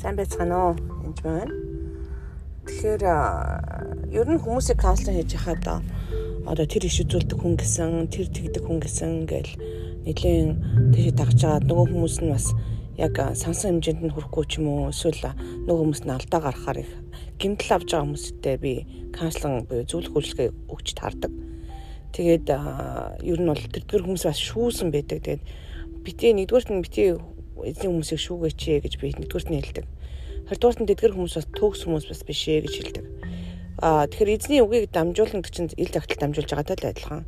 Сайн байцгаана уу? Энд байна. Тэгэхээр ер нь хүмүүсийг каунслинг хийж хахад одоо тэр иш үзүүлдэг хүн гэсэн, тэр тэгдэг хүн гэсэн ингээл нэлийн тийш дагж байгаа нөгөө хүмүүс нь бас яг сансан хэмжээнд нь хүрэхгүй ч юм уу эсвэл нөгөө хүмүүс нь алдаа гаргахаар их гэмтэл авж байгаа хүмүүстэй би каунслинг буюу зөвлөх үйлчлэгээ өгч таардаг. Тэгээд ер нь бол тэрдгэр хүмүүс бас шүүсэн байдаг. Тэгээд битээ нэгдүгээрт нь битээ эзэн хүмүүсийг шүүгээч гэж би нэгдүгээрт нь хэлдэг. Хоёрдугаарт нь тэдгэр хүмүүс бас төгс хүмүүс бас биш ээ гэж хэлдэг. Аа тэгэхээр эзний үгийг дамжуулна гэж чинь ил загтал дамжуулж байгаатай л адилхан.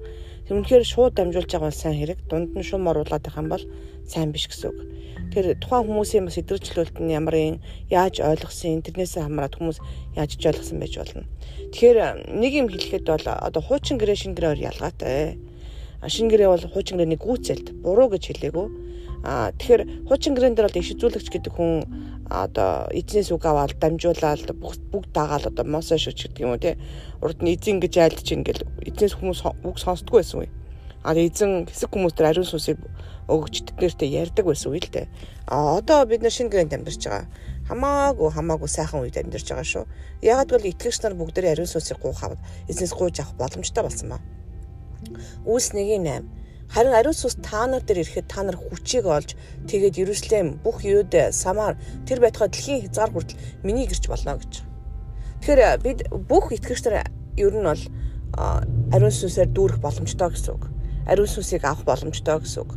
Тэгмэнхээр шууд дамжуулж байгаа бол сайн хэрэг, дунд нь шум оруулаад байх юм бол сайн биш гэсэн үг. Тэр тухайн хүмүүсийн бас идэвхжлүүлэлт нь ямарын яаж ойлгосон, тэрнээс хамаарат хүмүүс яаж ч ойлгосон байж болно. Тэгэхээр нэг юм хэлэхэд бол одоо хуучин гэрээ шин гэрээр ялгаатай. Шин гэрээ бол хуучин гэрээний гүйцэлд буруу гэж хэлээгүү Аа тэгэхээр хуучин гэрэн дээр бол иш үзүүлэгч гэдэг хүн одоо эзнээс үг аваад дамжуулаад бүгд дагаал одоо мосо шүч гэдэг юм уу те урд нь эзэн гэж айлдж ингээл эзнээс хүмүүс үг сонсдгүй байсан үе. А эзэн хэсэг хүмүүс төр ариун сүсийг өгч тэднэртэй ярьдаг байсан үе л те. А одоо бид нар шинэ гэрээнд амьдарч байгаа. Хамаагүй хамаагүй сайхан үед амьдарч байгаа шүү. Ягаад гэвэл итгэгч нар бүгдээ ариун сүсийг гуйх аваад эзнээс гуйж авах боломжтой болсон ба. Үүс 1:8 Харин ариун сүнс та нар дээр ирэхэд та нар хүчийг олж тэгээд Иерусалим бүх Юуд Самар тэр байтугай дэлхийн хязгаар хүртэл миний гэрч болно гэж. Тэгэхээр бид бүх итгэгчдэр ер нь бол ариун сүнсээр дүүрэх боломжтой гэсэн үг. Ариун сүнсийг авах боломжтой гэсэн үг.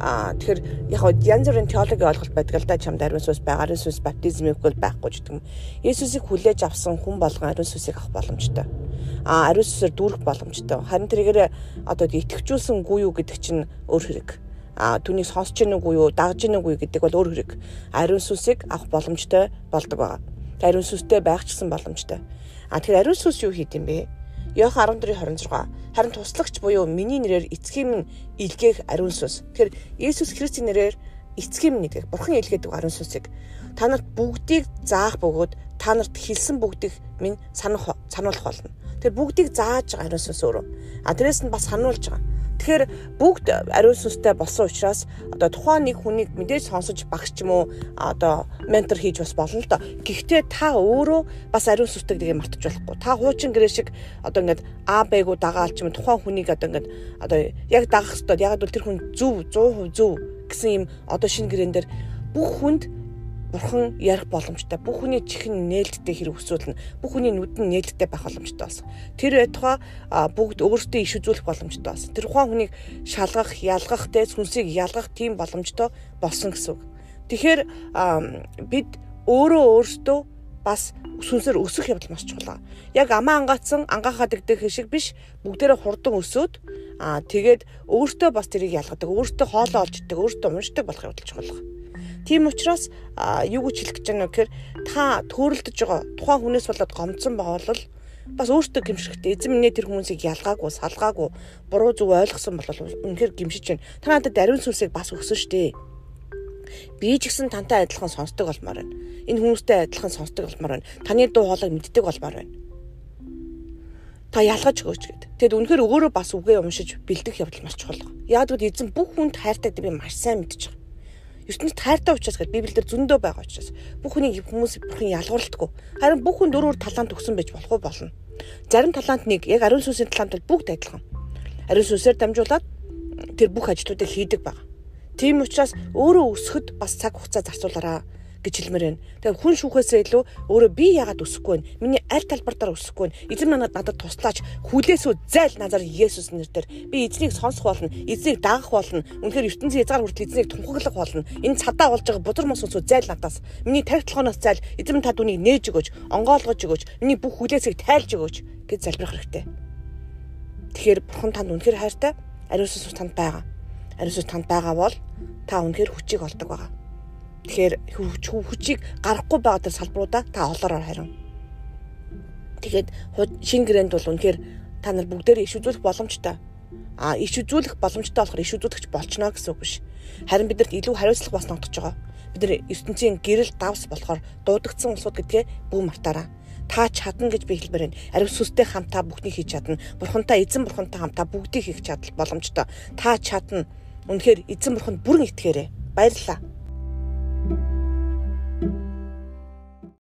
Аа тэгэхээр яг янз бүрийн теологийн ойлголт байдаг л да чамд ариун сүнс байгаа, ариун сүнс баптизм өгөх байхгүй ч гэдэг юм. Есүсийг хүлээж авсан хүн болгон ариун сүнсийг авах боломжтой ариун сүсээр дүүрэх боломжтой. Харин тэргээр одоо итгэвчүүлсэнгүй юу гэдэг чинь өөр хэрэг. А түүнийг сонсож гинэ үгүй юу, дагж гинэ үгүй гэдэг бол өөр хэрэг. Ариун сүсийг авах боломжтой болдог байгаа. Ариун сүстэй байх ч гэсэн боломжтой. А тэгэхээр ариун сүс юу хийд юм бэ? Йох 14:26 харин туслагч буюу миний нэрээр эцгийн минь илгээх ариун сүс. Тэгэхээр Иесус Христийн нэрээр эцгийн минь гэдэг бурхан илгээдэг ариун сүсийг та нарт бүгдийг заах бөгөөд та нарт хэлсэн бүгдийг минь санах сануулах болно. Тэр бүгдийг зааж байгаа ариун сүнс өөрөө. А тэрээс нь бас сануулж байгаа. Тэгэхээр бүгд ариун сүнстэй болсон учраас одоо тухайн нэг хүнийг мэдээж сонсож багш ч юм уу одоо ментор хийж бас болно л доо. Гэхдээ та өөрөө бас ариун сүнстэй гэдгийг мартаж болохгүй. Та хуучин гэрээ шиг одоо ингээд А Б-гүү дагаал ч юм тухайн хүнийг одоо ингээд одоо яг дагах хэрэгтэй. Яг бол тэр хүн зөв 100% зөв гэсэн юм одоо шинэ гэрээн дээр бүх хүнд бурхан ярих боломжтой. Бүх хүний чихэн нээлттэй хэрэг өсвөл нь бүх хүний нүд нь нээлттэй байх боломжтой болсон. Тэр байтугай бүгд өөрсдөө иш үзүүлэх боломжтой болсон. Тэр ухаан хүнийг шалгах, ялгах, тэ сүнсийг ялгах тийм боломжтой болсон гэсэн үг. Тэгэхээр бид өөрөө өөрсдөө бас сүнсээр өсөх явдал маш чухал. Яг амаа ангаацсан ангаахаа дэгдэх шиг биш бүгдээрээ хурдан өсөөд аа тэгээд өөртөө бас тэрийг ялгадаг, өөртөө хоолоо олж идэг, өөртөө уншдаг болох явдал чухал. Тийм учраас юу гэж хэлэх гэж байна вэ гэхээр та төрөлдөж байгаа тухайн хүнээс болоод гомдсон байгаа бол бас өөртөө гимшигтэй эзэн минь тэр хүмүүсийг ялгаагүй салгаагүй буруу зүг ойлгосон бол үнэхээр гимшиж байна. Та надад ариун сүнсийг бас өгсөн штэ. Би ч гэсэн тантай адилхан сонсдог болмоор байна. Энэ хүмүүстэй адилхан сонсдог болмоор байна. Таны дуу хоолойг мэддэг болмоор байна. Та ялгаж өгөөч гэд. Тэгэд үнэхээр өөрөө бас үгээ уншиж бэлдэх явдал маш чухал. Яг л эзэн бүх хүнд хайртай гэдэг би маш сайн мэдчихэж байгаа ертөнцид хайртай учраас гэдэг Библиэлд зөндөө байгаа учраас бүх хүний хүмүүс бурхан ялгуулдаггүй. Харин бүх хүн дөрвөр талант өгсөн байж болох уу болно. Зарим талант нэг яг ариун сүнсийн талант бол бүгд адилхан. Ариун сүнсээр дамжуулаад тэр бүх ажлуудыг хийдэг байгаа. Тийм учраас өөрөө өсөхөд бас цаг хугацаа зарцуулаарай гэж хэлмээр байна. Тэгээ хүн шүүхээсээ илүү өөрөө би яагаад өсөхгүй вэ? Миний аль талбартаар өсөхгүй вэ? Эзэн манад надад туслаач хүлээсүү зайл назар Есүс нэрээр би эзнийг сонсох болно, эзнийг дагах болно. Үнэхээр ертөнцийн язгаар хүртэл эзнийг тунхаглах болно. Энэ цадаа болж байгаа бузар мос усуу зайл надаас. Миний тарих толгоноос зайл эзэн та түүнийг нээж өгөөч, онгоолгож өгөөч, миний бүх хүлээсийг тайлж өгөөч гэж залбирах хэрэгтэй. Тэгэхээр бурхан танд үнэхээр хайртай, ариун сүнс танд байгаа. Ариун сүнс танд байгаа бол та үнэхээр хүчийг олдог байгаа. Тэгэхээр хүчийг гаргахгүй байгаа тэр салбаруудаа та олоороор харин. Тэгээд шин гэрээнд бол үнэхээр та нар бүгдээр иш үзүүлэх боломжтой. А иш үзүүлэх боломжтой болохоор иш үзүүлэгч болчихно гэсэн үг биш. Харин бидэрт илүү хариуцлага бас ногдож байгаа. Бид нар ертөнцийн гэрэл давс болохоор дуудагдсан улсууд гэдгээ бүү мартаараа та чадна гэж би хэлбэр байна. Ариун сүстэй хамтаа бүхнийг хийж чадна. Бурхантай эзэн бурхантай хамтаа бүгдийг хийх чадал боломжтой. Та чадна. Үнэхээр эзэн бурханд бүрэн итгээрэй. Баярлалаа.